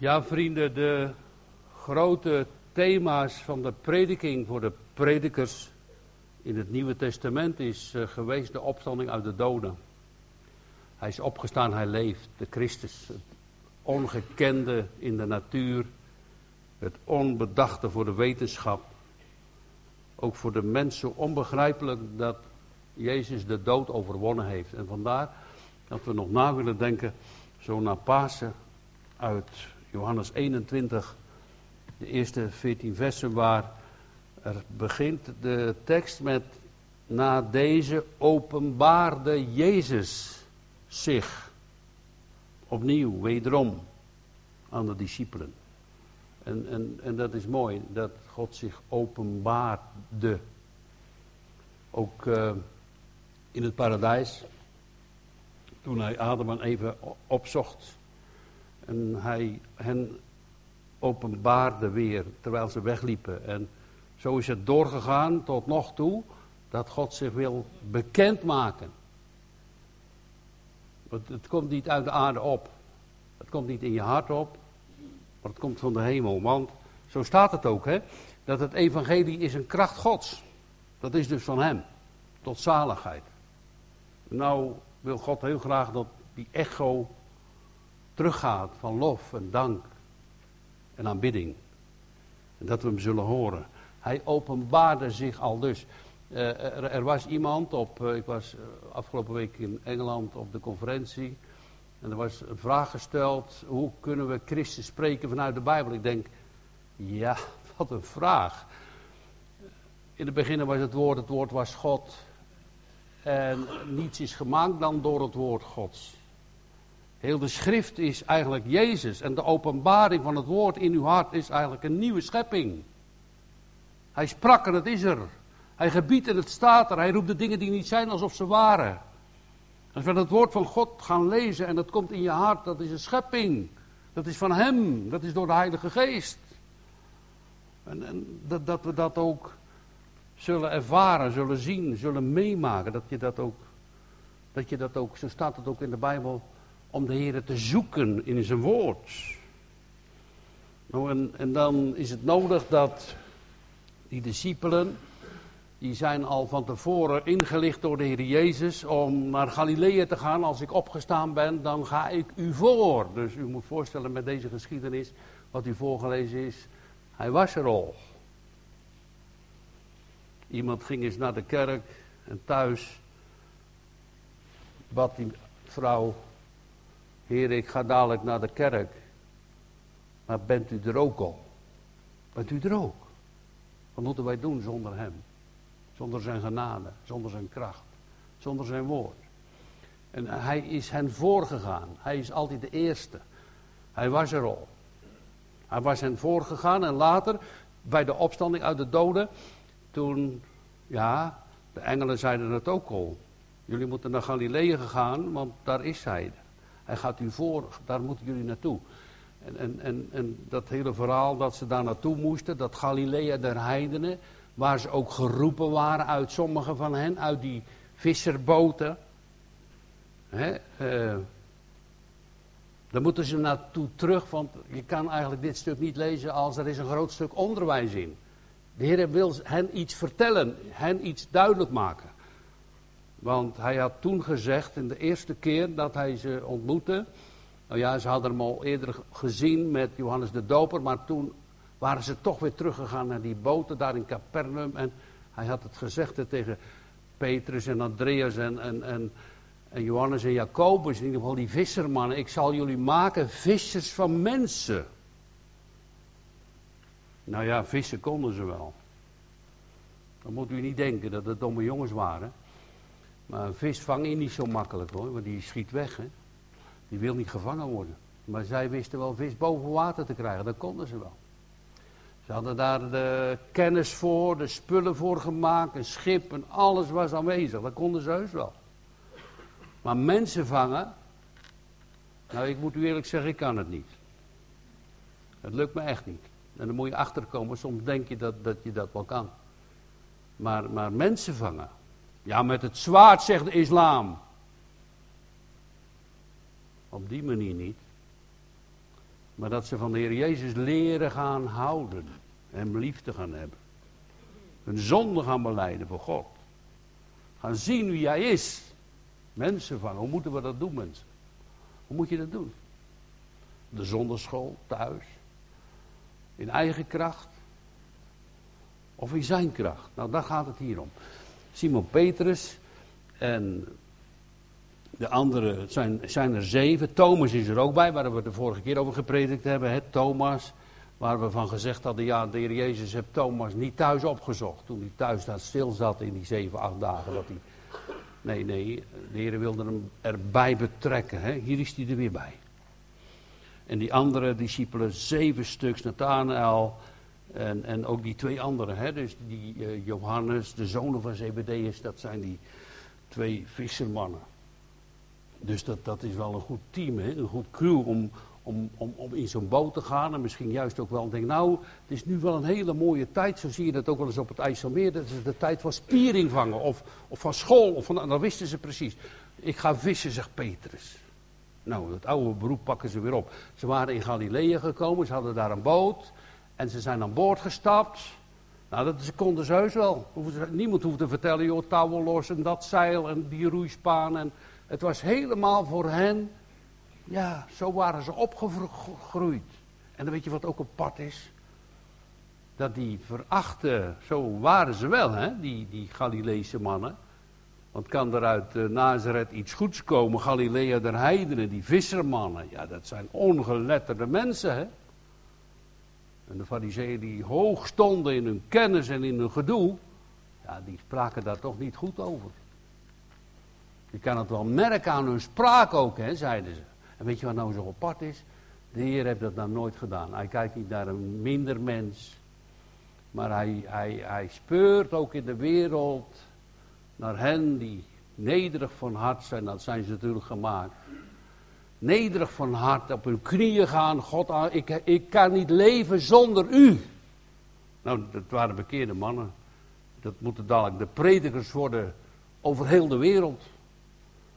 Ja, vrienden, de grote thema's van de prediking voor de predikers in het Nieuwe Testament is uh, geweest de opstanding uit de doden. Hij is opgestaan, hij leeft, de Christus. Het ongekende in de natuur, het onbedachte voor de wetenschap. Ook voor de mensen onbegrijpelijk dat Jezus de dood overwonnen heeft. En vandaar dat we nog na willen denken, zo naar Pasen, uit Johannes 21, de eerste 14 versen, waar er begint de tekst met, na deze openbaarde Jezus zich opnieuw, wederom, aan de discipelen. En, en, en dat is mooi, dat God zich openbaarde. Ook uh, in het paradijs, toen hij Adam en Eva opzocht. En hij hen openbaarde weer terwijl ze wegliepen. En zo is het doorgegaan tot nog toe dat God zich wil bekendmaken. Het, het komt niet uit de aarde op. Het komt niet in je hart op. Maar het komt van de hemel. Want zo staat het ook, hè? Dat het evangelie is een kracht Gods. Dat is dus van Hem. Tot zaligheid. Nou wil God heel graag dat die echo teruggaat van lof en dank en aanbidding. En dat we hem zullen horen. Hij openbaarde zich al dus. Uh, er, er, was iemand op, uh, ik was uh, afgelopen week in Engeland op de conferentie. En er was een vraag gesteld, hoe kunnen we Christus spreken vanuit de Bijbel? Ik denk, ja, wat een vraag. In het begin was het woord, het woord was God. En niets is gemaakt dan door het woord Gods. Heel de schrift is eigenlijk Jezus. En de openbaring van het woord in uw hart is eigenlijk een nieuwe schepping. Hij sprak en het is er. Hij gebiedt en het staat er. Hij roept de dingen die niet zijn alsof ze waren. Als we het woord van God gaan lezen en dat komt in je hart, dat is een schepping. Dat is van Hem. Dat is door de Heilige Geest. En, en dat, dat we dat ook zullen ervaren, zullen zien, zullen meemaken. Dat je dat ook, dat je dat ook, zo staat het ook in de Bijbel, om de Heer te zoeken in zijn woord. Nou, en, en dan is het nodig dat die discipelen, die zijn al van tevoren ingelicht door de Heer Jezus om naar Galilea te gaan. Als ik opgestaan ben, dan ga ik u voor. Dus u moet voorstellen met deze geschiedenis, wat u voorgelezen is, hij was er al. Iemand ging eens naar de kerk en thuis bad die vrouw, Heer, ik ga dadelijk naar de kerk. Maar bent u er ook al? Bent u er ook? Wat moeten wij doen zonder Hem? Zonder zijn genade, zonder zijn kracht, zonder zijn woord. En hij is hen voorgegaan. Hij is altijd de eerste. Hij was er al. Hij was hen voorgegaan en later, bij de opstanding uit de doden, toen, ja, de engelen zeiden het ook al. Jullie moeten naar Galilea gaan, want daar is hij. Hij gaat u voor, daar moeten jullie naartoe. En, en, en, en dat hele verhaal dat ze daar naartoe moesten, dat Galilea der heidenen, waar ze ook geroepen waren uit sommige van hen, uit die visserboten. Hè, uh, daar moeten ze naartoe terug, want je kan eigenlijk dit stuk niet lezen als er is een groot stuk onderwijs in. De Heer wil hen iets vertellen, hen iets duidelijk maken. Want hij had toen gezegd, in de eerste keer dat hij ze ontmoette. Nou ja, ze hadden hem al eerder gezien met Johannes de Doper, maar toen waren ze toch weer teruggegaan naar die boten daar in Capernaum. En hij had het gezegd tegen Petrus en Andreas en, en, en, Johannes en Jacobus, in ieder geval die vissermannen. Ik zal jullie maken vissers van mensen. Nou ja, vissen konden ze wel. Dan moet u niet denken dat het domme jongens waren. Maar een vis vang niet zo makkelijk hoor, want die schiet weg. Hè? Die wil niet gevangen worden. Maar zij wisten wel vis boven water te krijgen, dat konden ze wel. Ze hadden daar de kennis voor, de spullen voor gemaakt, een schip en alles was aanwezig. Dat konden ze heus wel. Maar mensen vangen, nou ik moet u eerlijk zeggen, ik kan het niet. Het lukt me echt niet. En dan moet je achterkomen, soms denk je dat, dat je dat wel kan. Maar, maar mensen vangen. Ja, met het zwaard zegt de islam. Op die manier niet. Maar dat ze van de Heer Jezus leren gaan houden. Hem lief te gaan hebben. Hun zonde gaan beleiden voor God. Gaan zien wie Hij is. Mensen vangen. Hoe moeten we dat doen, mensen? Hoe moet je dat doen? De zonderschool, thuis. In eigen kracht. Of in zijn kracht. Nou, daar gaat het hier om. Simon Petrus en de andere zijn, zijn er zeven. Thomas is er ook bij, waar we de vorige keer over gepredikt hebben. Thomas, waar we van gezegd hadden, ja, de Heer Jezus heeft Thomas niet thuis opgezocht. Toen hij thuis daar stil zat in die zeven, acht dagen. Dat hij... Nee, nee, de Heer wilde hem erbij betrekken. Hè? Hier is hij er weer bij. En die andere discipelen, zeven stuks, Nathanael en, en ook die twee anderen. Hè? Dus die uh, Johannes, de zonen van Zebedeus, dat zijn die twee vissermannen. Dus dat, dat is wel een goed team, hè? een goed crew om, om, om, om in zo'n boot te gaan. En misschien juist ook wel denk, nou, het is nu wel een hele mooie tijd. Zo zie je dat ook wel eens op het IJsselmeer. Dat is de tijd van spiering vangen of, of van school. Of van, nou, dan wisten ze precies. Ik ga vissen, zegt Petrus. Nou, dat oude beroep pakken ze weer op. Ze waren in Galilea gekomen, ze hadden daar een boot. En ze zijn aan boord gestapt. Nou, dat konden ze heus wel. Niemand hoeft te vertellen, joh, touwen los en dat zeil en die roeispaan. En het was helemaal voor hen, ja, zo waren ze opgegroeid. En dan weet je wat ook apart is? Dat die verachten, zo waren ze wel, hè, die, die Galileese mannen. Want kan er uit uh, Nazareth iets goeds komen? Galilea der heidenen, die vissermannen, ja, dat zijn ongeletterde mensen, hè. En de fariseeën die hoog stonden in hun kennis en in hun gedoe, ja, die spraken daar toch niet goed over. Je kan het wel merken aan hun spraak ook, hè, zeiden ze. En weet je wat nou zo apart is? De Heer heeft dat nou nooit gedaan. Hij kijkt niet naar een minder mens. Maar hij, hij, hij speurt ook in de wereld naar hen die nederig van hart zijn. Dat zijn ze natuurlijk gemaakt. Nederig van hart, op hun knieën gaan. God, ah, ik, ik kan niet leven zonder u. Nou, dat waren bekeerde mannen. Dat moeten dadelijk de predikers worden over heel de wereld.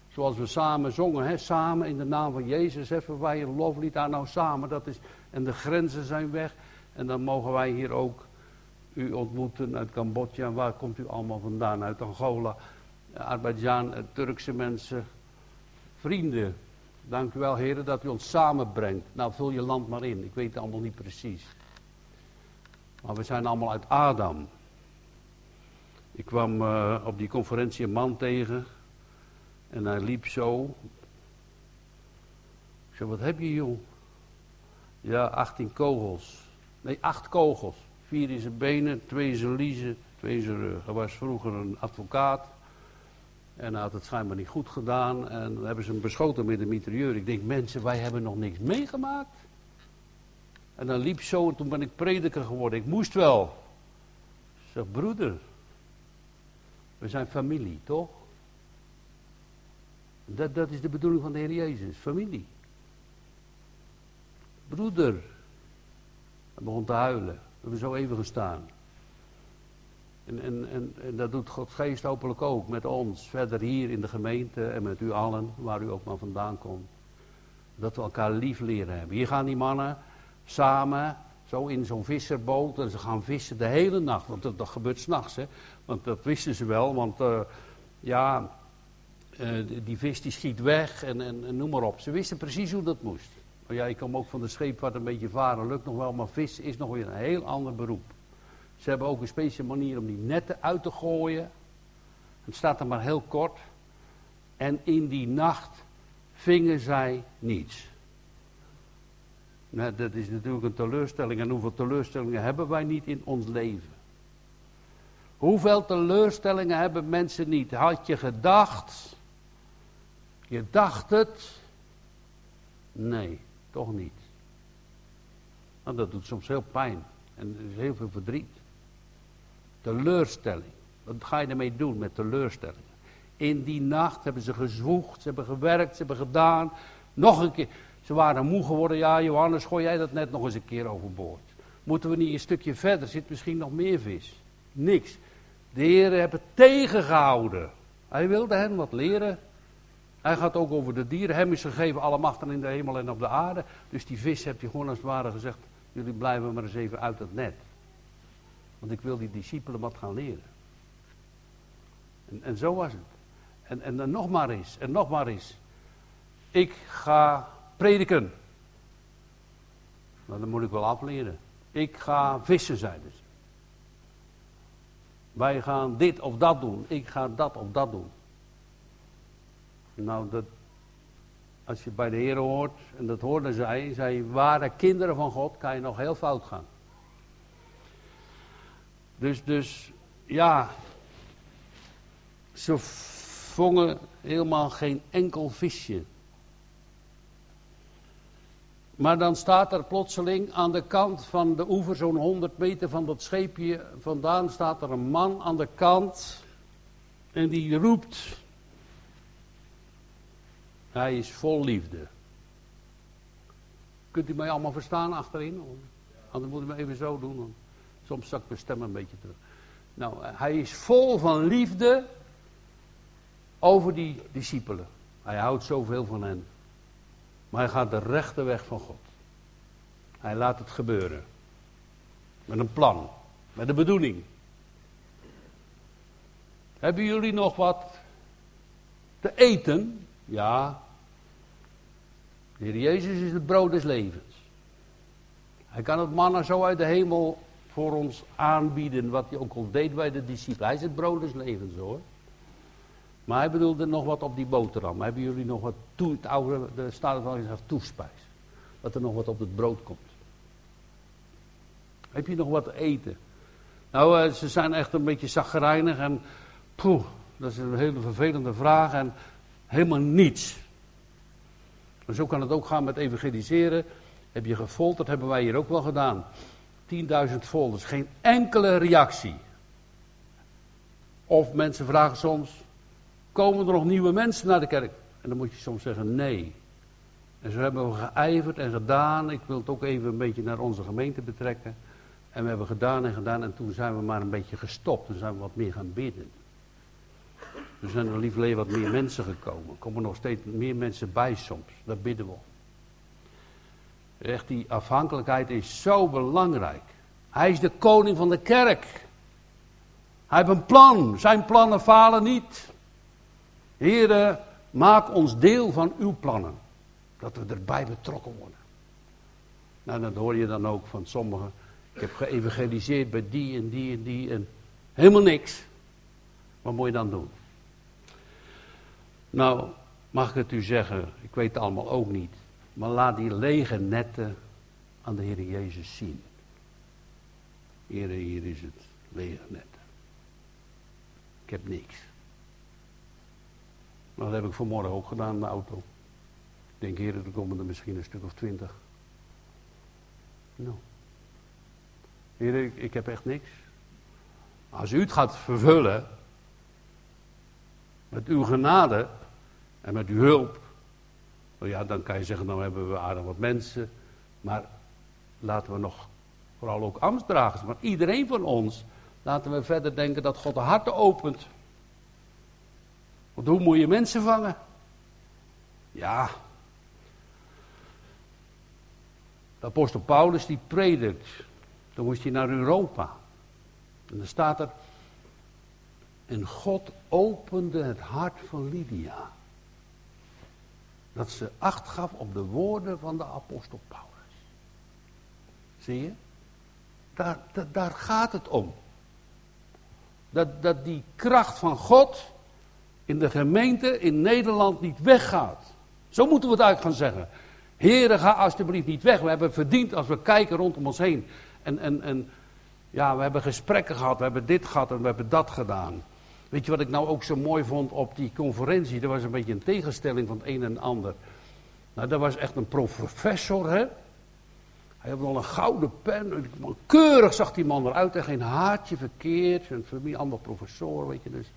Zoals we samen zongen, hè? samen in de naam van Jezus heffen wij een loflied aan. Nou, samen, dat is. En de grenzen zijn weg. En dan mogen wij hier ook u ontmoeten uit Cambodja. Waar komt u allemaal vandaan? Uit Angola, Azerbeidzjan, Turkse mensen. Vrienden, dank u wel, heren, dat u ons samenbrengt. Nou, vul je land maar in. Ik weet het allemaal niet precies. Maar we zijn allemaal uit Adam. Ik kwam uh, op die conferentie een man tegen. En hij liep zo. Ik zei, wat heb je jong? Ja, 18 kogels. Nee, acht kogels. Vier in zijn benen, twee in zijn liezen, twee in zijn rug. Hij was vroeger een advocaat. En hij had het schijnbaar niet goed gedaan. En dan hebben ze hem beschoten met een mitrailleur. Ik denk, mensen, wij hebben nog niks meegemaakt. En dan liep zo, en toen ben ik prediker geworden. Ik moest wel. Ik zeg, broeder, we zijn familie, toch? Dat, dat is de bedoeling van de Heer Jezus, familie. Broeder. Hij begon te huilen. We hebben zo even gestaan. En, en, en, dat doet God geest hopelijk ook met ons, verder hier in de gemeente en met u allen, waar u ook maar vandaan komt. Dat we elkaar lief leren hebben. Hier gaan die mannen samen, zo in zo'n visserboot, en ze gaan vissen de hele nacht. Want dat, dat gebeurt s'nachts, hè. Want dat wisten ze wel, want uh, ja, uh, die vis die schiet weg en, en, en, noem maar op. Ze wisten precies hoe dat moest. Maar ja, ik kom ook van de scheepvaart een beetje varen, lukt nog wel, maar vis is nog weer een heel ander beroep. Ze hebben ook een speciale manier om die netten uit te gooien. Het staat er maar heel kort. En in die nacht vingen zij niets. Nou, dat is natuurlijk een teleurstelling. En hoeveel teleurstellingen hebben wij niet in ons leven? Hoeveel teleurstellingen hebben mensen niet? Had je gedacht je dacht het. Nee, toch niet. Nou, dat doet soms heel pijn. En er is heel veel verdriet. Teleurstelling. Wat ga je ermee doen met teleurstellingen? In die nacht hebben ze gezwoegd, ze hebben gewerkt, ze hebben gedaan. Nog een keer. Ze waren moe geworden. Ja, Johannes, gooi jij dat net nog eens een keer overboord. Moeten we niet een stukje verder? Zit misschien nog meer vis? Niks. De heeft het tegengehouden. Hij wilde hen wat leren. Hij gaat ook over de dieren. Hem is gegeven alle machten in de hemel en op de aarde. Dus die vis heeft hij gewoon als het ware gezegd: jullie blijven maar eens even uit het net. Want ik wil die discipelen wat gaan leren. En, en zo was het. En, en, en nog maar eens, en nog maar eens. Ik ga prediken. Nou, dan moet ik wel afleren. Ik ga vissen, zeiden ze. Wij gaan dit of dat doen. Ik ga dat of dat doen. Nou, dat, als je bij de Heer hoort, en dat hoorden zij, zij waren kinderen van God, kan je nog heel fout gaan. Dus, dus ja, ze vongen helemaal geen enkel visje. Maar dan staat er plotseling aan de kant van de oever, zo'n 100 meter van dat scheepje vandaan, staat er een man aan de kant. En die roept. Hij is vol liefde. Kunt u mij allemaal verstaan achterin? Anders moet u me even zo doen. Soms zakt mijn stem een beetje terug. Nou, hij is vol van liefde over die discipelen. Hij houdt zoveel van hen. Maar hij gaat de rechte weg van God. Hij laat het gebeuren. Met een plan. Met een bedoeling. Hebben jullie nog wat te eten? Ja. De Heer Jezus is het brood des levens. Hij kan het mannen zo uit de hemel voor ons aanbieden, wat hij ook al deed bij de discipelen. Hij is het brood des hoor. Maar hij bedoelde nog wat op die boterham. Hebben jullie nog wat toe, het oude, de van gezegd toespijs. Dat er nog wat op het brood komt. Heb je nog wat te eten? Nou, uh, ze zijn echt een beetje zagrijnig en poeh, dat is een hele vervelende vraag en helemaal niets. En zo kan het ook gaan met evangeliseren. Heb je gefolterd, hebben wij hier ook wel gedaan. 10.000 folders, geen enkele reactie. Of mensen vragen soms, komen er nog nieuwe mensen naar de kerk? En dan moet je soms zeggen nee. En zo hebben we geijverd en gedaan. Ik wil het ook even een beetje naar onze gemeente betrekken. En we hebben gedaan en gedaan en toen zijn we maar een beetje gestopt. Toen zijn we wat meer gaan bidden. Toen zijn er liever wat meer mensen gekomen. Er komen nog steeds meer mensen bij soms. Daar bidden we. Echt, die afhankelijkheid is zo belangrijk. Hij is de koning van de kerk. Hij heeft een plan. Zijn plannen falen niet. Heren, maak ons deel van uw plannen. Dat we erbij betrokken worden. Nou, dat hoor je dan ook van sommigen. Ik heb geëvangeliseerd bij die en die en die en helemaal niks. Wat moet je dan doen? Nou, mag ik het u zeggen, ik weet het allemaal ook niet. Maar laat die lege netten aan de Heer Jezus zien. Heer, hier is het lege net. Ik heb niks. Nou, dat heb ik vanmorgen ook gedaan in de auto. Ik denk, heer, er komen er misschien een stuk of twintig. Nou. Heer, ik, ik heb echt niks. Als u het gaat vervullen, met uw genade en met uw hulp, nou ja, dan kan je zeggen, nou hebben we aardig wat mensen. Maar laten we nog vooral ook ambtsdragers, maar iedereen van ons, laten we verder denken dat God de harten opent. Want hoe moet je mensen vangen? Ja. De apostel Paulus die predikt. Dan moest hij naar Europa. En dan staat er. En God opende het hart van Lydia. Dat ze acht gaf op de woorden van de apostel Paulus. Zie je? Daar, gaat het om. Dat, dat die kracht van God in de gemeente in Nederland niet weggaat. Zo moeten we het uit gaan zeggen. Heren, ga alsjeblieft niet weg. We hebben verdiend als we kijken rondom ons heen. En, en, en ja, we hebben gesprekken gehad, we hebben dit gehad en we hebben dat gedaan. Weet je wat ik nou ook zo mooi vond op die conferentie? Er was een beetje een tegenstelling van het een en ander. Nou, dat was echt een professor, hè? Hij had wel een gouden pen. Keurig zag die man eruit en geen haartje verkeerd. Zijn familie, allemaal professor, weet je dus.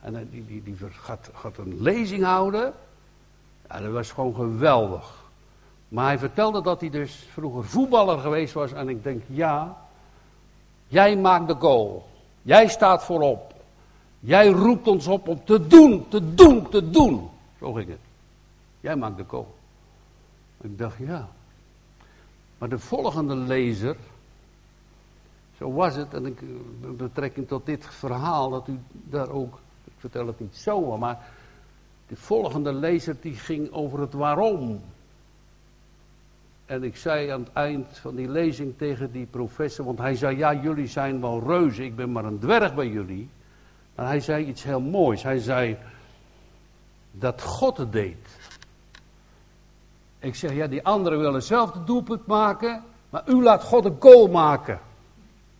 En die, die, die gaat, gaat een lezing houden. Ja, dat was gewoon geweldig. Maar hij vertelde dat hij dus vroeger voetballer geweest was. En ik denk, ja, jij maakt de goal. Jij staat voorop. Jij roept ons op om te doen, te doen, te doen. Zo ging het. Jij maakt de kool. Ik dacht, ja. Maar de volgende lezer, zo was het, en ik, met betrekking tot dit verhaal, dat u daar ook, ik vertel het niet zo, maar de volgende lezer die ging over het waarom. En ik zei aan het eind van die lezing tegen die professor, want hij zei, ja jullie zijn wel reuzen, ik ben maar een dwerg bij jullie. Maar hij zei iets heel moois. Hij zei dat God het deed. Ik zeg, ja, die anderen willen zelf de doelpunt maken, maar u laat God een goal maken.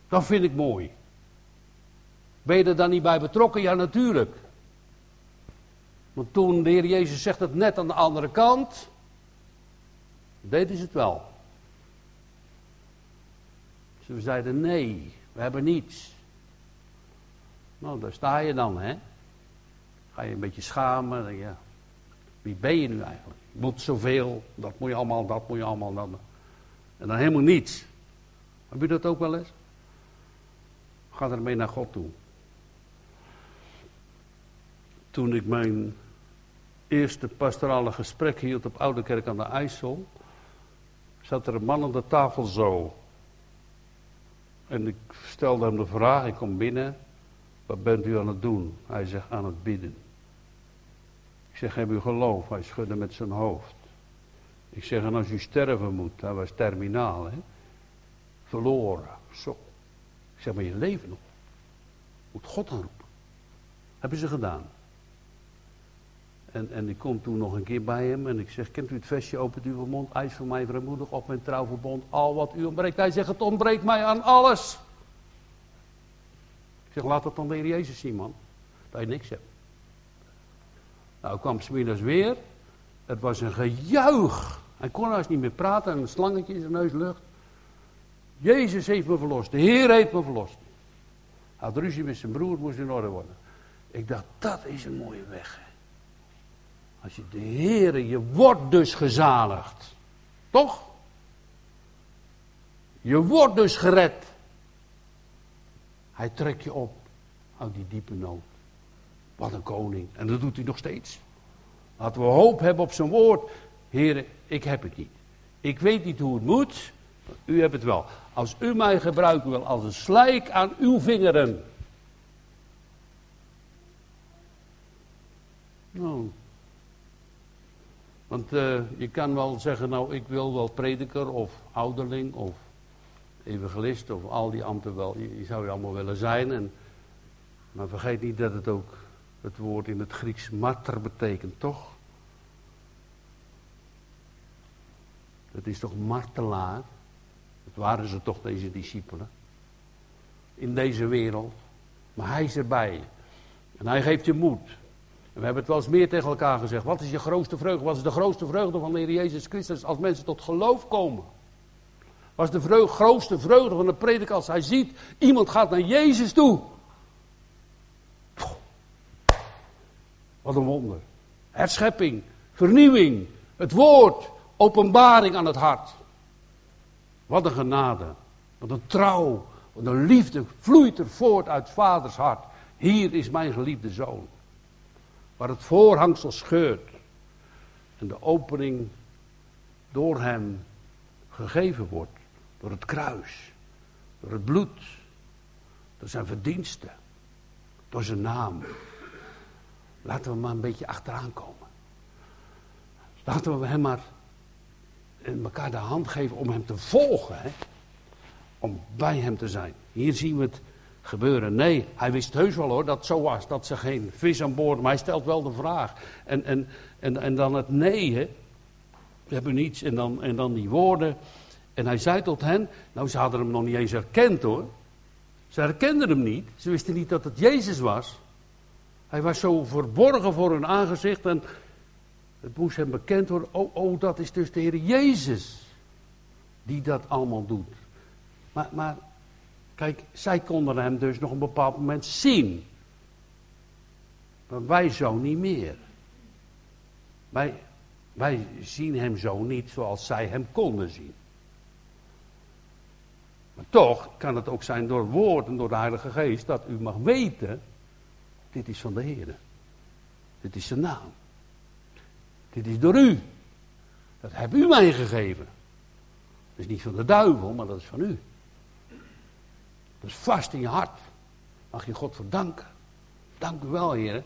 Dat vind ik mooi. Ben je er dan niet bij betrokken? Ja, natuurlijk. Want toen de Heer Jezus zegt het net aan de andere kant, deden ze het wel. Ze zeiden nee, we hebben niets. Nou, daar sta je dan, hè. Ga je een beetje schamen. Ja. Wie ben je nu eigenlijk? Je moet zoveel, dat moet je allemaal, dat moet je allemaal. Dat. En dan helemaal niets. Heb je dat ook wel eens? Ga ermee naar God toe. Toen ik mijn eerste pastorale gesprek hield op Oude Kerk aan de IJssel, zat er een man aan de tafel zo. En ik stelde hem de vraag, ik kom binnen, wat bent u aan het doen? Hij zegt aan het bidden. Ik zeg, heb u geloof? Hij schudde met zijn hoofd. Ik zeg, en als u sterven moet, hij was terminaal, hè? Verloren, zo. Ik zeg, maar je leven nog. Moet God aanroepen. Hebben ze gedaan. En, en ik kom toen nog een keer bij hem en ik zeg, kent u het vestje, opent uw mond, eis voor mij vrijmoedig op mijn trouwverbond, al wat u ontbreekt. Hij zegt, het ontbreekt mij aan alles. Zeg, laat dat dan de Jezus zien, man. Dat je niks hebt. Nou, kwam smiddags weer. Het was een gejuich. Hij kon haast niet meer praten en een slangetje in zijn neus lucht. Jezus heeft me verlost. De Heer heeft me verlost. Hij had ruzie met zijn broer, moest in orde worden. Ik dacht, dat is een mooie weg. Als je de Heer, je wordt dus gezaligd. Toch? Je wordt dus gered. Hij trekt je op uit die diepe nood. Wat een koning. En dat doet hij nog steeds. Laten we hoop hebben op zijn woord. Heren, ik heb het niet. Ik weet niet hoe het moet. U hebt het wel. Als u mij gebruiken wil als een slijk aan uw vingeren. Nou. Want uh, je kan wel zeggen, nou ik wil wel prediker of ouderling of evangelist of al die ambten wel. Je, zou je allemaal willen zijn. En, maar vergeet niet dat het ook het woord in het Grieks marter betekent, toch? Dat is toch martelaar? Dat waren ze toch, deze discipelen. In deze wereld. Maar hij is erbij. En hij geeft je moed. En we hebben het wel eens meer tegen elkaar gezegd. Wat is je grootste vreugde? Wat is de grootste vreugde van de Heer Jezus Christus als mensen tot geloof komen? Wat is de grootste vreugde van de prediker als hij ziet, iemand gaat naar Jezus toe. Wat een wonder. Herschepping, vernieuwing, het woord, openbaring aan het hart. Wat een genade, wat een trouw, wat een liefde vloeit er voort uit vaders hart. Hier is mijn geliefde zoon. Waar het voorhangsel scheurt en de opening door hem gegeven wordt. Door het kruis, door het bloed, door zijn verdiensten, door zijn naam. Laten we maar een beetje achteraan komen. Laten we hem maar in elkaar de hand geven om hem te volgen. Hè? Om bij hem te zijn. Hier zien we het gebeuren. Nee, hij wist heus wel hoor dat het zo was. Dat ze geen vis aan boord. Maar hij stelt wel de vraag. En, en, en, en dan het nee. Hè? We hebben niets. En dan, en dan die woorden. En hij zei tot hen. Nou, ze hadden hem nog niet eens herkend hoor. Ze herkenden hem niet. Ze wisten niet dat het Jezus was. Hij was zo verborgen voor hun aangezicht en het moest hem bekend worden. Oh, oh, dat is dus de Heer Jezus die dat allemaal doet. Maar, maar kijk, zij konden hem dus nog een bepaald moment zien. Maar wij zo niet meer. Wij, wij zien hem zo niet zoals zij hem konden zien. Maar toch kan het ook zijn door het woord en door de Heilige Geest dat u mag weten dit is van de Heer. Dit is zijn naam. Dit is door u. Dat hebt u mij gegeven. Dat is niet van de duivel, maar dat is van u. Dat is vast in je hart. Mag je God voor danken. Dank u wel, Heer,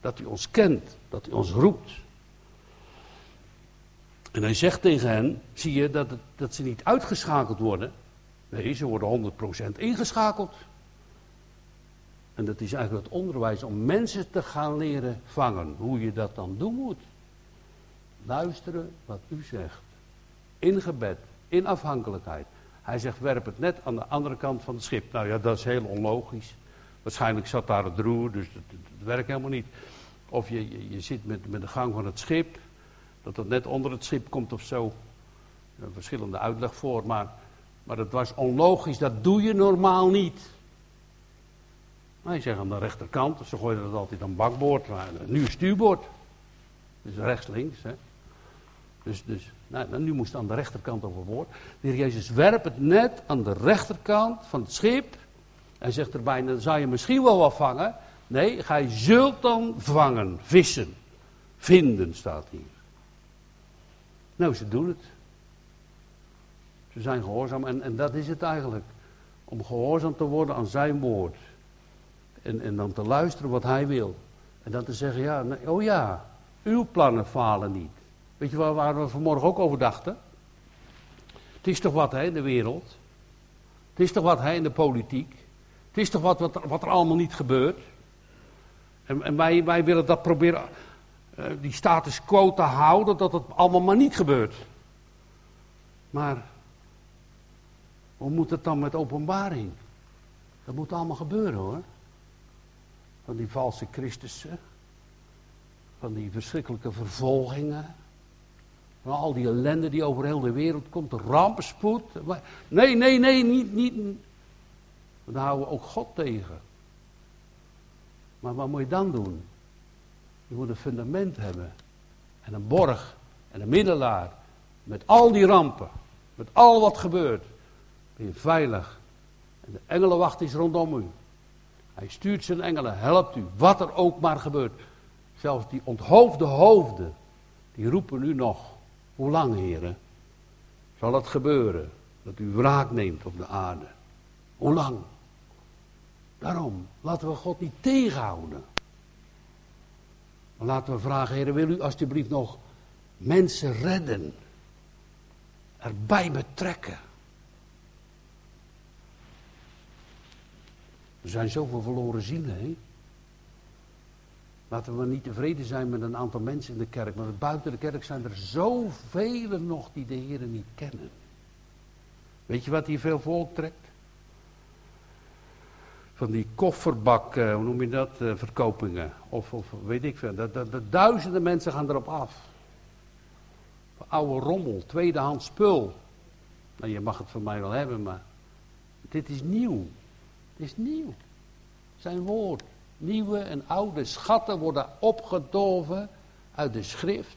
dat u ons kent, dat u ons roept. En hij zegt tegen hen, zie je dat, dat ze niet uitgeschakeld worden. Nee, ze worden 100% ingeschakeld. En dat is eigenlijk het onderwijs om mensen te gaan leren vangen. Hoe je dat dan doen moet. Luisteren wat u zegt. In gebed, in afhankelijkheid. Hij zegt, werp het net aan de andere kant van het schip. Nou ja, dat is heel onlogisch. Waarschijnlijk zat daar het roer, dus dat, werkt helemaal niet. Of je, je, zit met, met de gang van het schip, dat het net onder het schip komt of zo. Een verschillende uitleg voor, maar, maar dat was onlogisch, dat doe je normaal niet. Maar je zegt aan de rechterkant, ze gooien dat altijd aan bakboord, maar nu stuurboord. Dus rechts, links. Hè. Dus, dus nou, nou, nu moest het aan de rechterkant overboord. De heer Jezus werpt het net aan de rechterkant van het schip. En zegt erbij, dan zou je misschien wel wat vangen. Nee, gij zult dan vangen, vissen. Vinden staat hier. Nou, ze doen het. Zijn gehoorzaam en, en dat is het eigenlijk. Om gehoorzaam te worden aan zijn woord. En, en dan te luisteren wat hij wil. En dan te zeggen, ja, oh ja, uw plannen falen niet. Weet je waar, waar we vanmorgen ook over dachten? Het is toch wat hè, in de wereld? Het is toch wat hè, in de politiek? Het is toch wat, wat, wat er allemaal niet gebeurt? En, en wij, wij willen dat proberen, uh, die status quo te houden, dat het allemaal maar niet gebeurt. Maar hoe moet het dan met openbaring? Dat moet allemaal gebeuren hoor. Van die valse Christussen. Van die verschrikkelijke vervolgingen. Van al die ellende die over heel de wereld komt. De rampenspoed. Nee, nee, nee, niet, niet. Dan houden we ook God tegen. Maar wat moet je dan doen? Je moet een fundament hebben. En een borg. En een middelaar. Met al die rampen. Met al wat gebeurt. Je veilig. En de engelenwacht is rondom u. Hij stuurt zijn engelen, helpt u, wat er ook maar gebeurt. Zelfs die onthoofde hoofden, die roepen nu nog. Hoe lang, heren? Zal het gebeuren dat u wraak neemt op de aarde? Hoe lang? Daarom, laten we God niet tegenhouden. Maar laten we vragen, heren, wil u alstublieft nog mensen redden? Erbij betrekken. Er zijn zoveel verloren zielen, hè? Laten we niet tevreden zijn met een aantal mensen in de kerk. Maar buiten de kerk zijn er zoveel nog die de Heer niet kennen. Weet je wat hier veel volk trekt? Van die kofferbak, eh, hoe noem je dat, uh, verkopingen. Of, of weet ik veel. Dat, dat, dat, duizenden mensen gaan erop af. Oude rommel, tweedehands spul. Nou, je mag het van mij wel hebben, maar dit is nieuw. Is nieuw. Zijn woord. Nieuwe en oude schatten worden opgedolven uit de schrift.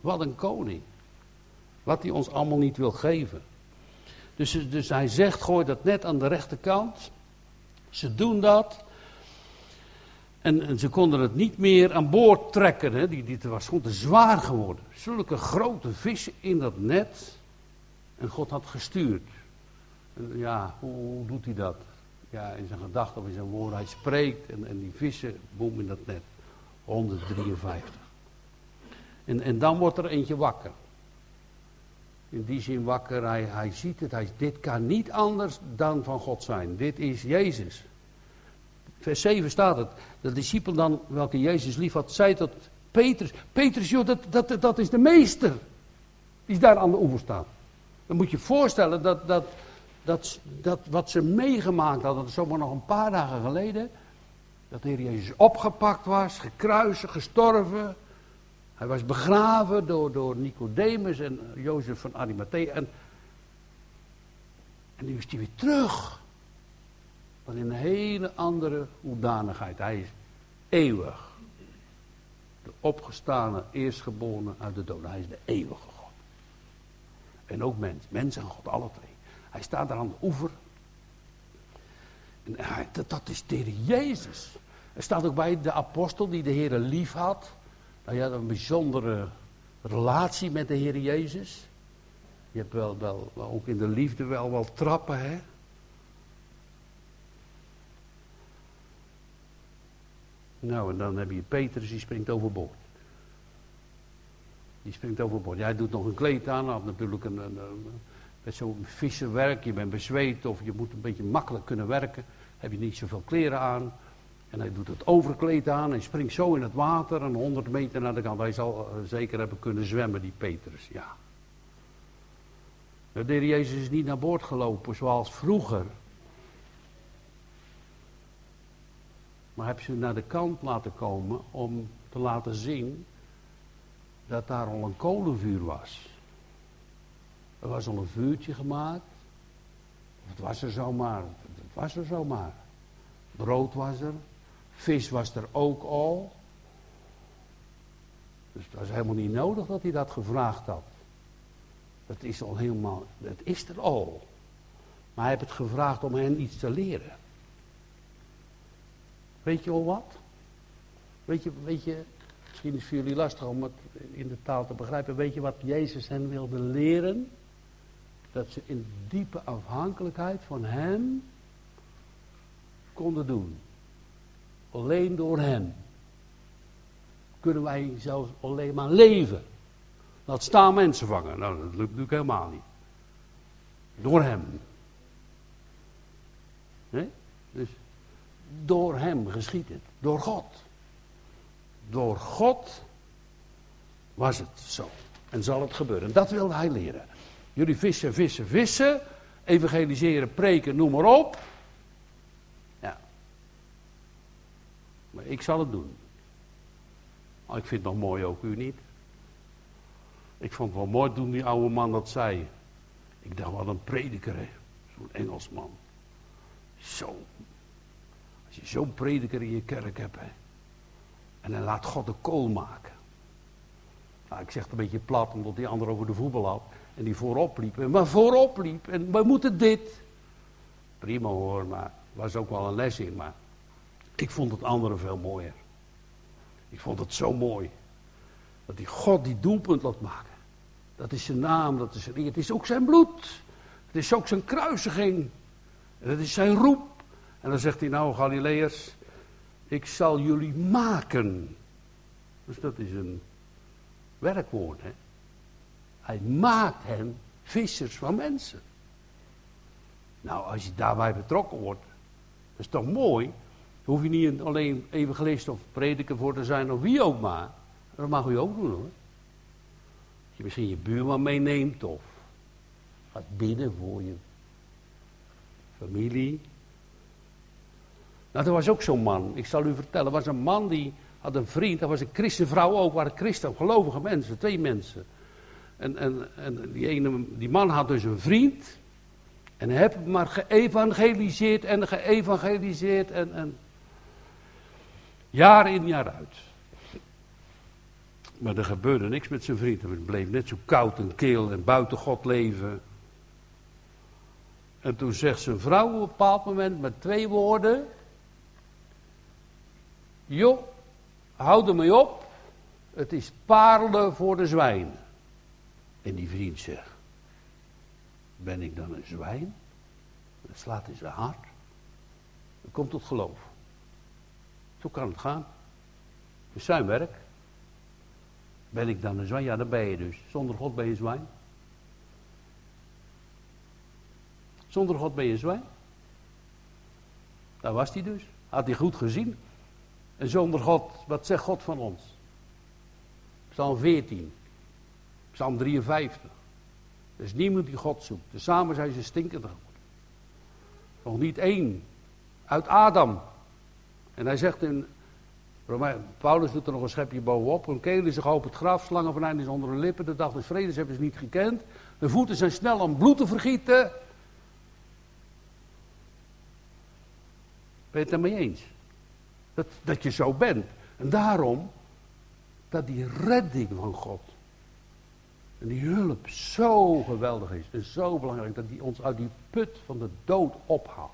Wat een koning. Wat hij ons allemaal niet wil geven. Dus, dus hij zegt, gooi dat net aan de rechterkant. Ze doen dat. En, ze konden het niet meer aan boord trekken. Hè. Die, die, het was gewoon te zwaar geworden. Zulke grote vissen in dat net. En God had gestuurd. Ja, hoe doet hij dat? Ja, in zijn gedachten of in zijn woorden. Hij spreekt en, en die vissen, boem in dat net. 153. En, en dan wordt er eentje wakker. In die zin wakker, hij, hij ziet het, hij, dit kan niet anders dan van God zijn. Dit is Jezus. Vers 7 staat het. De discipel dan, welke Jezus lief had, zei tot Petrus. Petrus, joh, dat, dat, dat is de meester. Die daar aan de oever staat. Dan moet je je voorstellen dat, dat, dat, dat wat ze meegemaakt hadden, dat zomaar nog een paar dagen geleden, dat de Heer Jezus opgepakt was, gekruisigd, gestorven. Hij was begraven door, door Nicodemus en Jozef van Arimathea. En, en nu is hij weer terug. Maar in een hele andere hoedanigheid. Hij is eeuwig. De opgestane, eerstgeborene uit de dood. Hij is de eeuwige God. En ook mens. Mens en God, alle twee. Hij staat daar aan de oever. En hij, dat, dat, is de Jezus. Er staat ook bij de apostel die de Heer lief had. Nou ja, een bijzondere relatie met de Heer Jezus. Je hebt wel, wel, ook in de liefde wel wel trappen, hè? Nou, en dan heb je Petrus, die springt overboord. Die springt overboord. Jij doet nog een kleed aan, had natuurlijk een, een, een met zo'n visserwerk. Je bent bezweet of je moet een beetje makkelijk kunnen werken. Heb je niet zoveel kleren aan. En hij doet het overkleed aan en springt zo in het water en 100 meter naar de kant. Hij zal eh, zeker hebben kunnen zwemmen, die Petrus, ja. De heer Jezus is niet naar boord gelopen zoals vroeger. Maar heb ze naar de kant laten komen om te laten zien dat daar al een kolenvuur was. Er was al een vuurtje gemaakt. Het was er zomaar. Het was er zomaar. Brood was er. Vis was er ook al. Dus het was helemaal niet nodig dat hij dat gevraagd had. Dat is al helemaal, dat is er al. Maar hij heeft het gevraagd om hen iets te leren. Weet je al wat? Weet je, weet je, misschien is het voor jullie lastig om het in de taal te begrijpen. Weet je wat Jezus hen wilde leren? Dat ze in diepe afhankelijkheid van Hem konden doen. Alleen door Hem kunnen wij zelfs alleen maar leven. Dat staan mensen vangen. Nou, dat lukt natuurlijk helemaal niet. Door Hem. Nee? Dus door Hem geschiet het. Door God. Door God was het zo. En zal het gebeuren. Dat wilde Hij leren. Jullie vissen, vissen, vissen. Evangeliseren, preken, noem maar op. Ja. Maar ik zal het doen. Maar ik vind het nog mooi ook, u niet? Ik vond het wel mooi toen die oude man dat zei. Ik dacht, wat een prediker, hè. Zo'n Engelsman. Zo. Als je zo'n prediker in je kerk hebt, hè. En dan laat God de kool maken. Nou, ik zeg het een beetje plat, omdat die ander over de voetbal had. En die voorop liep. En maar voorop liep. En we moeten dit. Prima hoor, maar was ook wel een les in. Maar ik vond het andere veel mooier. Ik vond het zo mooi. Dat die God die doelpunt laat maken. Dat is zijn naam, dat is zijn Het is ook zijn bloed. Het is ook zijn kruisiging. En dat is zijn roep. En dan zegt hij nou, Galileërs, ik zal jullie maken. Dus dat is een werkwoord, hè. Hij maakt hen vissers van mensen. Nou, als je daarbij betrokken wordt, dat is toch mooi. Hoef je niet alleen evangelist of prediker voor te zijn of wie ook maar. Dat mag u ook doen hoor. Als je misschien je buurman meeneemt of gaat bidden voor je familie. Nou, er was ook zo'n man, ik zal u vertellen, er was een man die had een vriend, dat was een christenvrouw ook, waren christen, gelovige mensen, twee mensen. En, en, en die, ene, die man had dus een vriend. En hij heeft maar geëvangeliseerd en geëvangeliseerd. En, en jaar in jaar uit. Maar er gebeurde niks met zijn vriend. Hij bleef net zo koud en keel en buiten God leven. En toen zegt zijn vrouw op een bepaald moment met twee woorden. Joh, houd er mee op. Het is parelen voor de zwijnen. En die vriend zegt, ben ik dan een zwijn? Dat slaat in zijn hart. Dat komt tot geloof. Zo kan het gaan. Het is zijn werk. Ben ik dan een zwijn? Ja, dan ben je dus. Zonder God ben je zwijn. Zonder God ben je zwijn. Daar was hij dus. Had hij goed gezien. En zonder God, wat zegt God van ons? Psalm 14. Psalm 53. Er is niemand die God zoekt. Tezamen zijn ze stinkend geworden. Nog niet één. Uit Adam. En hij zegt in. Paulus doet er nog een schepje bovenop. Keel is zich op het graf. Slangen van is onder de lippen. De dag des vredes hebben ze niet gekend. De voeten zijn snel om bloed te vergieten. Ben je het daarmee eens? Dat, dat je zo bent. En daarom dat die redding van God en die hulp zo geweldig is en zo belangrijk dat hij ons uit die put van de dood ophaalt.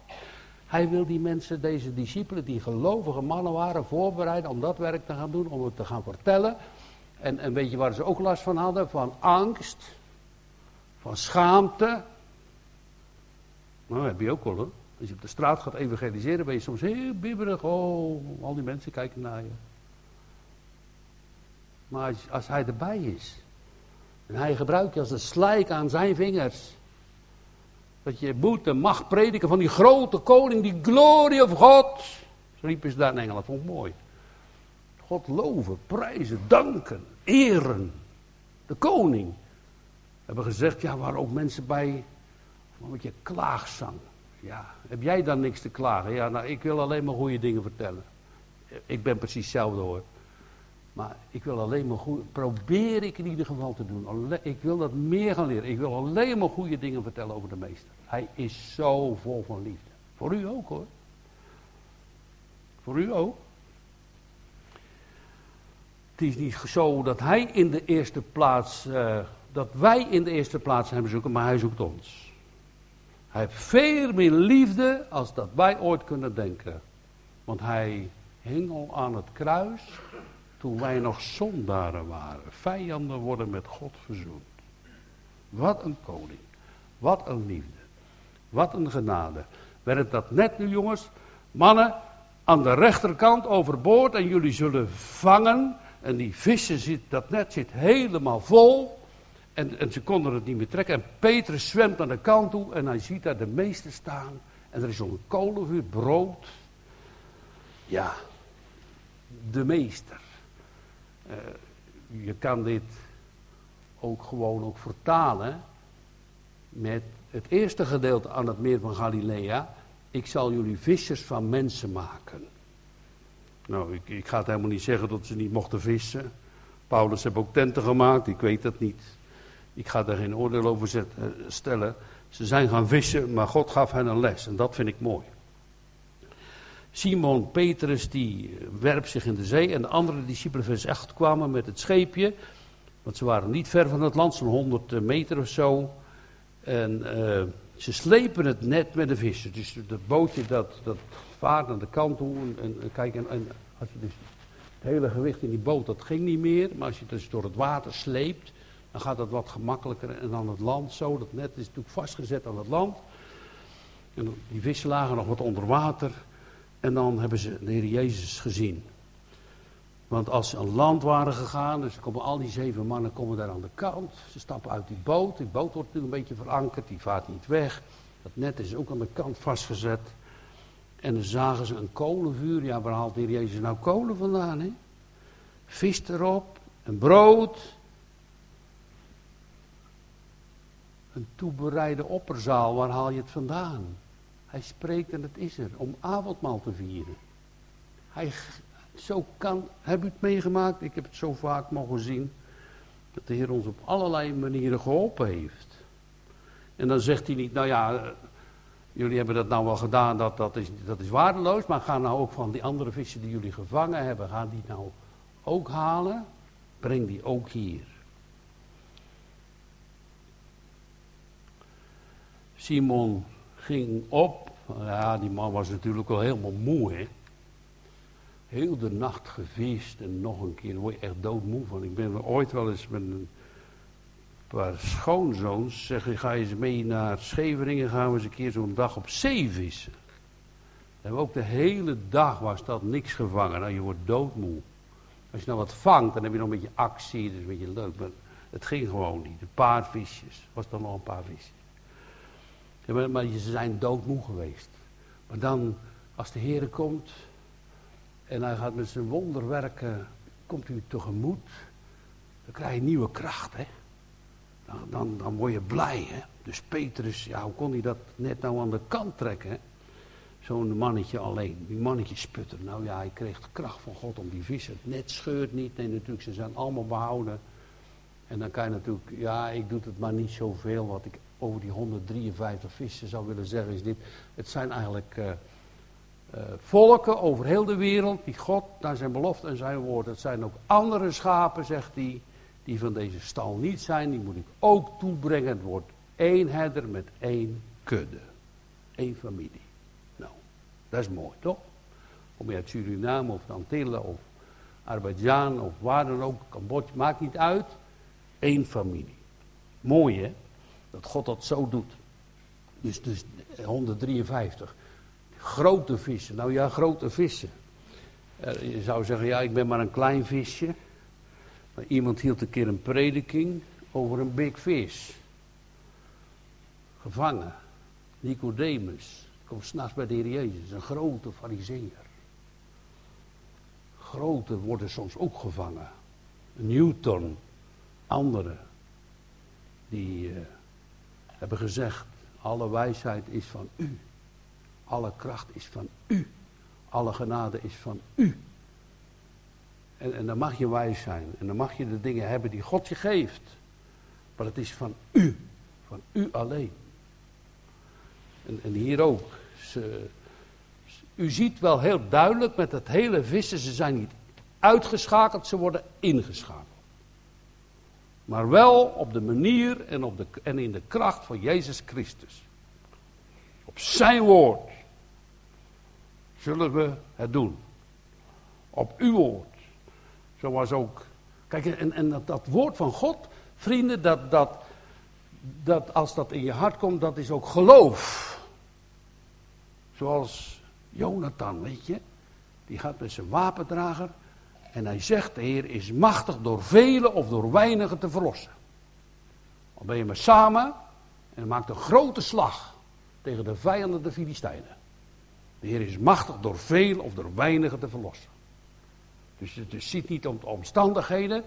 Hij wil die mensen, deze discipelen, die gelovige mannen waren, voorbereiden om dat werk te gaan doen, om het te gaan vertellen. En, en weet je waar ze ook last van hadden? Van angst, van schaamte. Nou, heb je ook wel hoor. Als je op de straat gaat evangeliseren, ben je soms heel bibberig. Oh, al die mensen kijken naar je. Maar als hij erbij is, en hij gebruikt je als een slijk aan zijn vingers. Dat je moet en mag prediken van die grote koning, die glorie of God. Zo riepen ze daar in Engeland, vond ik mooi. God loven, prijzen, danken, eren. De koning. Hebben gezegd, ja, waar ook mensen bij, een beetje klaagzang. Ja, heb jij dan niks te klagen? Ja, nou, ik wil alleen maar goede dingen vertellen. Ik ben precies hetzelfde hoor. Maar ik wil alleen maar goed, probeer ik in ieder geval te doen. Ik wil dat meer gaan leren. Ik wil alleen maar goede dingen vertellen over de meester. Hij is zo vol van liefde. Voor u ook hoor. Voor u ook. Het is niet zo dat hij in de eerste plaats, uh, dat wij in de eerste plaats hem zoeken, maar hij zoekt ons. Hij heeft veel meer liefde als dat wij ooit kunnen denken. Want hij hing al aan het kruis toen wij nog zondaren waren. Vijanden worden met God verzoend. Wat een koning. Wat een liefde. Wat een genade. Werkt dat net nu jongens? Mannen, aan de rechterkant overboord en jullie zullen vangen. En die vissen zit, dat net zit helemaal vol. En, en ze konden het niet meer trekken. En Petrus zwemt naar de kant toe en hij ziet daar de meester staan. En er is zo'n kolenvuur, brood. Ja, de meester. Uh, je kan dit ook gewoon ook vertalen met het eerste gedeelte aan het meer van Galilea. Ik zal jullie vissers van mensen maken. Nou, ik, ik ga het helemaal niet zeggen dat ze niet mochten vissen. Paulus heeft ook tenten gemaakt, ik weet dat niet. Ik ga daar geen oordeel over eh, stellen. Ze zijn gaan vissen, maar God gaf hen een les en dat vind ik mooi. Simon Petrus die werpt zich in de zee en de andere discipelen vers 8 kwamen met het scheepje. Want ze waren niet ver van het land, zo'n 100 meter of zo. En uh, ze slepen het net met de vissen. Dus dat bootje dat, dat vaart naar de kant toe. En, en kijk, en, en, als je dus het hele gewicht in die boot, dat ging niet meer. Maar als je het dus door het water sleept, dan gaat dat wat gemakkelijker. En dan het land zo, dat net is natuurlijk vastgezet aan het land. En die vissen lagen nog wat onder water. En dan hebben ze de Heer Jezus gezien. Want als ze aan land waren gegaan, dus komen al die zeven mannen komen daar aan de kant. Ze stappen uit die boot. Die boot wordt natuurlijk een beetje verankerd, die vaart niet weg. Dat net is ook aan de kant vastgezet. En dan zagen ze een kolenvuur. Ja, waar haalt de Heer Jezus nou kolen vandaan? Vis erop, een brood. Een toebereide opperzaal, waar haal je het vandaan? Hij spreekt en het is er, om avondmaal te vieren. Hij, zo kan, heb u het meegemaakt? Ik heb het zo vaak mogen zien. Dat de Heer ons op allerlei manieren geholpen heeft. En dan zegt hij niet, nou ja, jullie hebben dat nou wel gedaan, dat, dat, is, dat is waardeloos. Maar ga nou ook van die andere vissen die jullie gevangen hebben, ga die nou ook halen. Breng die ook hier. Simon ging op. Ja, die man was natuurlijk wel helemaal moe, hè. Heel de nacht gevist en nog een keer, daar word je echt doodmoe van. Ik ben ooit wel eens met een paar schoonzoons, zeggen, ga je eens mee naar Scheveningen, gaan we eens een keer zo'n dag op zee vissen. En ook de hele dag was dat niks gevangen. Nou, je wordt doodmoe. Als je nou wat vangt, dan heb je nog een beetje actie, dat is een beetje leuk. Maar het ging gewoon niet. Een paar visjes, was dan nog een paar visjes. Maar, ze zijn doodmoe geweest. Maar dan, als de Heer komt en hij gaat met zijn wonderwerken, komt u tegemoet, dan krijg je nieuwe kracht, hè. Dan, dan, dan word je blij, hè. Dus Petrus, ja, hoe kon hij dat net nou aan de kant trekken, Zo'n mannetje alleen, die mannetje sputter. Nou ja, hij kreeg de kracht van God om die vissen. Het net scheurt niet, nee natuurlijk, ze zijn allemaal behouden. En dan kan je natuurlijk, ja, ik doe het maar niet zoveel. Wat ik over die 153 vissen zou willen zeggen is dit. Het zijn eigenlijk uh, uh, volken over heel de wereld die God naar zijn belofte en zijn woord. Het zijn ook andere schapen, zegt hij, die van deze stal niet zijn. Die moet ik ook toebrengen. Het wordt één herder met één kudde. Eén familie. Nou, dat is mooi, toch? Om je uit Suriname of de Antillen of Azerbeidzjan of waar dan ook, Cambodja, maakt niet uit. Eén familie. Mooi hè, dat God dat zo doet. Dus, dus 153. Grote vissen. Nou ja, grote vissen. Eh, je zou zeggen, ja, ik ben maar een klein visje. Maar iemand hield een keer een prediking over een big fish. Gevangen. Nicodemus. Komt s'nachts bij de Heer Jezus. Een grote fariseer. Grote worden soms ook gevangen. Newton. Anderen. Die uh, hebben gezegd. Alle wijsheid is van u. Alle kracht is van u. Alle genade is van u. En, en dan mag je wijs zijn. En dan mag je de dingen hebben die God je geeft. Maar het is van u. Van u alleen. En, en hier ook. Ze, u ziet wel heel duidelijk met het hele vissen. Ze zijn niet uitgeschakeld, ze worden ingeschakeld. Maar wel op de manier en, op de, en in de kracht van Jezus Christus. Op zijn woord zullen we het doen. Op uw woord. Zoals ook. Kijk, en, en dat, dat, woord van God, vrienden, dat, dat, dat als dat in je hart komt, dat is ook geloof. Zoals Jonathan, weet je. Die gaat met zijn wapendrager. En hij zegt, de Heer is machtig door velen of door weinigen te verlossen. Dan ben je maar samen en maakt een grote slag tegen de vijanden de Filistijnen. De Heer is machtig door veel of door weinigen te verlossen. Dus het ziet niet om de omstandigheden,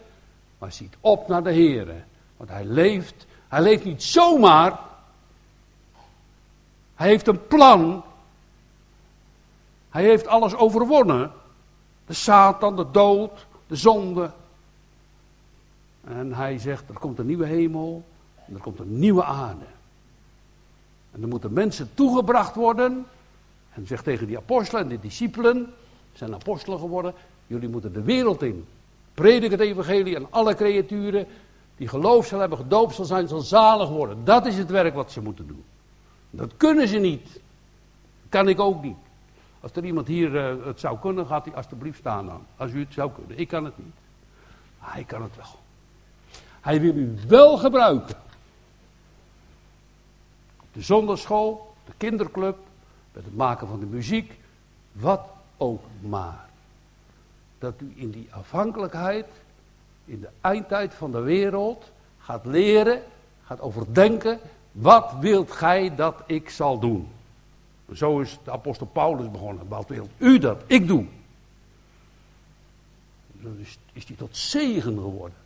maar ziet op naar de Heer. Want hij leeft, hij leeft niet zomaar. Hij heeft een plan. Hij heeft alles overwonnen. De Satan, de dood, de zonde. En hij zegt, er komt een nieuwe hemel en er komt een nieuwe aarde. En er moeten mensen toegebracht worden. En zegt tegen die apostelen en de discipelen, zijn apostelen geworden, jullie moeten de wereld in. Predik het evangelie aan alle creaturen. Die geloof zal hebben, gedoopt zal zijn, zal zalig worden. Dat is het werk wat ze moeten doen. Dat kunnen ze niet. Kan ik ook niet. Als er iemand hier uh, het zou kunnen, gaat hij alstublieft staan dan. Als u het zou kunnen. Ik kan het niet. Hij kan het wel. Hij wil u wel gebruiken. De zonderschool, de kinderclub, met het maken van de muziek, wat ook maar. Dat u in die afhankelijkheid, in de eindtijd van de wereld, gaat leren, gaat overdenken, wat wilt gij dat ik zal doen? Zo is de apostel Paulus begonnen. Wat wilt u dat ik doe? Zo is, is hij tot zegen geworden.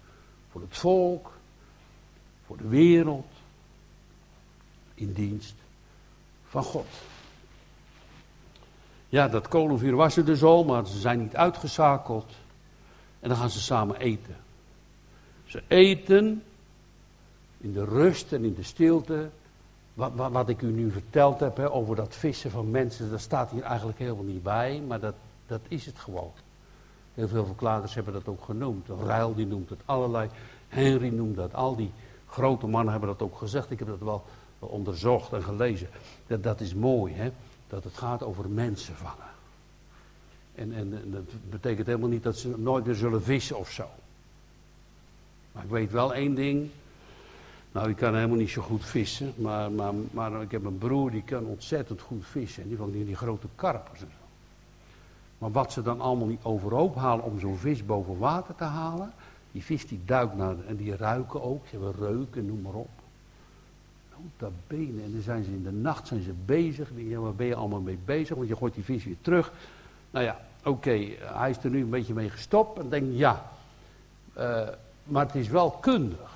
Voor het volk, voor de wereld, in dienst van God. Ja, dat kolenvuur was er dus al, maar ze zijn niet uitgeschakeld. En dan gaan ze samen eten. Ze eten in de rust en in de stilte. Wat, wat, wat ik u nu verteld heb hè, over dat vissen van mensen, dat staat hier eigenlijk helemaal niet bij, maar dat, dat is het gewoon. Heel veel verklaarders hebben dat ook genoemd. Ruil die noemt het allerlei. Henry noemt dat. Al die grote mannen hebben dat ook gezegd. Ik heb dat wel onderzocht en gelezen. Dat, dat is mooi, hè. Dat het gaat over mensen vangen. En, en, en, dat betekent helemaal niet dat ze nooit meer zullen vissen of zo. Maar ik weet wel één ding. Nou, ik kan helemaal niet zo goed vissen. Maar, maar, maar ik heb een broer die kan ontzettend goed vissen. En die van die, grote karpers en zo. Maar wat ze dan allemaal niet overhoop halen om zo'n vis boven water te halen. Die vis die duikt naar, en die ruiken ook. Ze hebben reuken, noem maar op. Nota benen. En dan zijn ze in de nacht zijn ze bezig. Ja, waar ben je allemaal mee bezig? Want je gooit die vis weer terug. Nou ja, oké, hij is er nu een beetje mee gestopt. En denk ja, uh, maar het is wel kundig.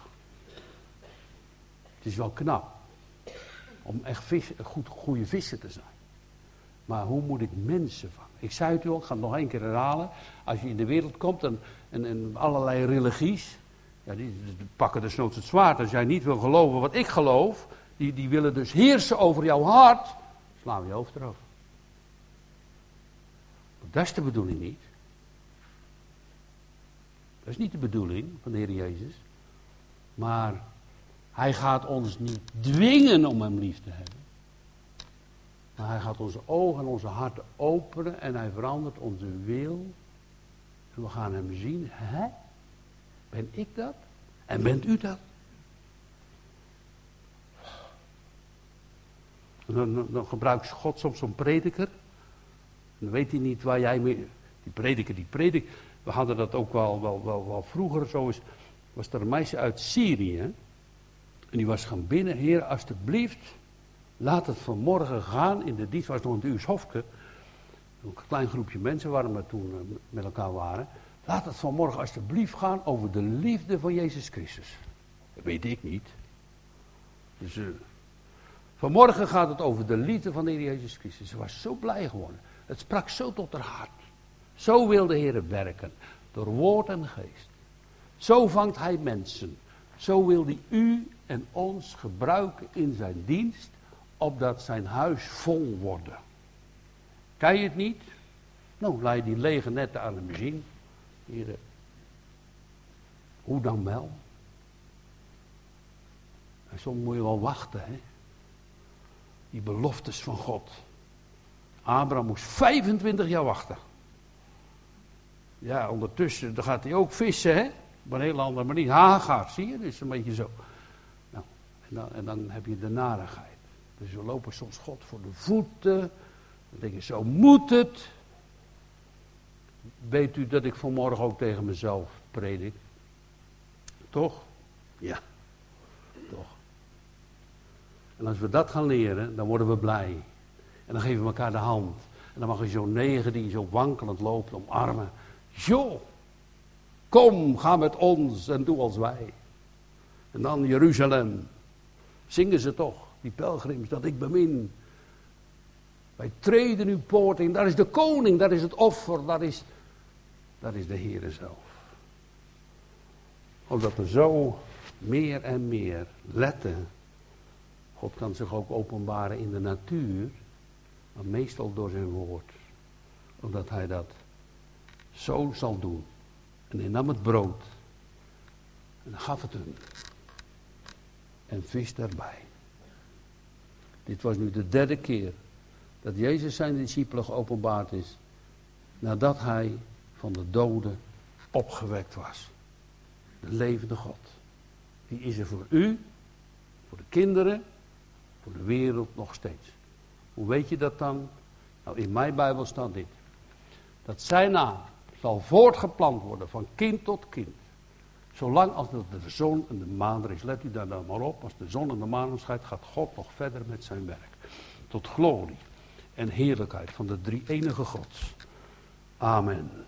Is wel knap. Om echt goed, goede vissen te zijn. Maar hoe moet ik mensen vangen? Ik zei het u al, ik ga het nog één keer herhalen. Als je in de wereld komt en, en, en allerlei religies. Ja, die, die pakken dus nooit het zwaard. Als jij niet wil geloven wat ik geloof. Die, die willen dus heersen over jouw hart. Slaan we je hoofd eraf. Dat is de bedoeling niet. Dat is niet de bedoeling van de Heer Jezus. Maar hij gaat ons niet dwingen om hem lief te hebben. Maar hij gaat onze ogen en onze harten openen en hij verandert onze wil En we gaan hem zien. Hè? Ben ik dat? En bent u dat? Dan, dan, gebruikt God soms zo'n prediker. Dan weet hij niet waar jij mee. Die prediker, die predikt. We hadden dat ook wel, wel, wel, wel vroeger. Zo is, was er een meisje uit Syrië. En die was gaan binnen. Heer, alstublieft. Laat het vanmorgen gaan in de dienst. was nog een Hofke. Een klein groepje mensen waar we toen eh, met elkaar waren. Laat het vanmorgen alstublieft gaan over de liefde van Jezus Christus. Dat weet ik niet. Dus uh, vanmorgen gaat het over de liefde van de Heer Jezus Christus. Ze was zo blij geworden. Het sprak zo tot haar hart. Zo wil de Heer werken. Door woord en geest. Zo vangt Hij mensen. Zo wil Hij u en ons gebruiken in zijn dienst. Opdat zijn huis vol wordt. Kan je het niet? Nou, laat je die lege netten aan hem zien. Hoe dan wel? En soms moet je wel wachten, hè? Die beloftes van God. Abraham moest 25 jaar wachten. Ja, ondertussen dan gaat hij ook vissen, hè? Op een hele andere manier. Hagar, zie je? Dus een beetje zo. En dan, en dan heb je de narigheid. Dus we lopen soms God voor de voeten. Dan denk je, zo moet het. Weet u dat ik vanmorgen ook tegen mezelf predik? Toch? Ja, toch. En als we dat gaan leren, dan worden we blij. En dan geven we elkaar de hand. En dan mag je zo'n negen die zo wankelend loopt omarmen. Jo, kom, ga met ons en doe als wij. En dan Jeruzalem. Zingen ze toch, die pelgrims, dat ik bemin. Wij treden uw poort in. Daar is de koning, daar is het offer, daar is dat is de Heere zelf. Omdat we zo meer en meer letten. God kan zich ook openbaren in de natuur, maar meestal door zijn woord. Omdat hij dat zo zal doen. En hij nam het brood en gaf het hun. En vis daarbij. Dit was nu de derde keer dat Jezus zijn discipelen geopenbaard is. Nadat hij van de doden opgewekt was. De levende God. Die is er voor u, voor de kinderen, voor de wereld nog steeds. Hoe weet je dat dan? Nou, in mijn Bijbel staat dit. Dat zijn naam zal voortgeplant worden van kind tot kind. Zolang als de zon en de maan er is. Let u daar dan maar op. Als de zon en de maan schijnt, gaat God nog verder met zijn werk. Tot glorie en heerlijkheid van de drie enige Gods. Amen.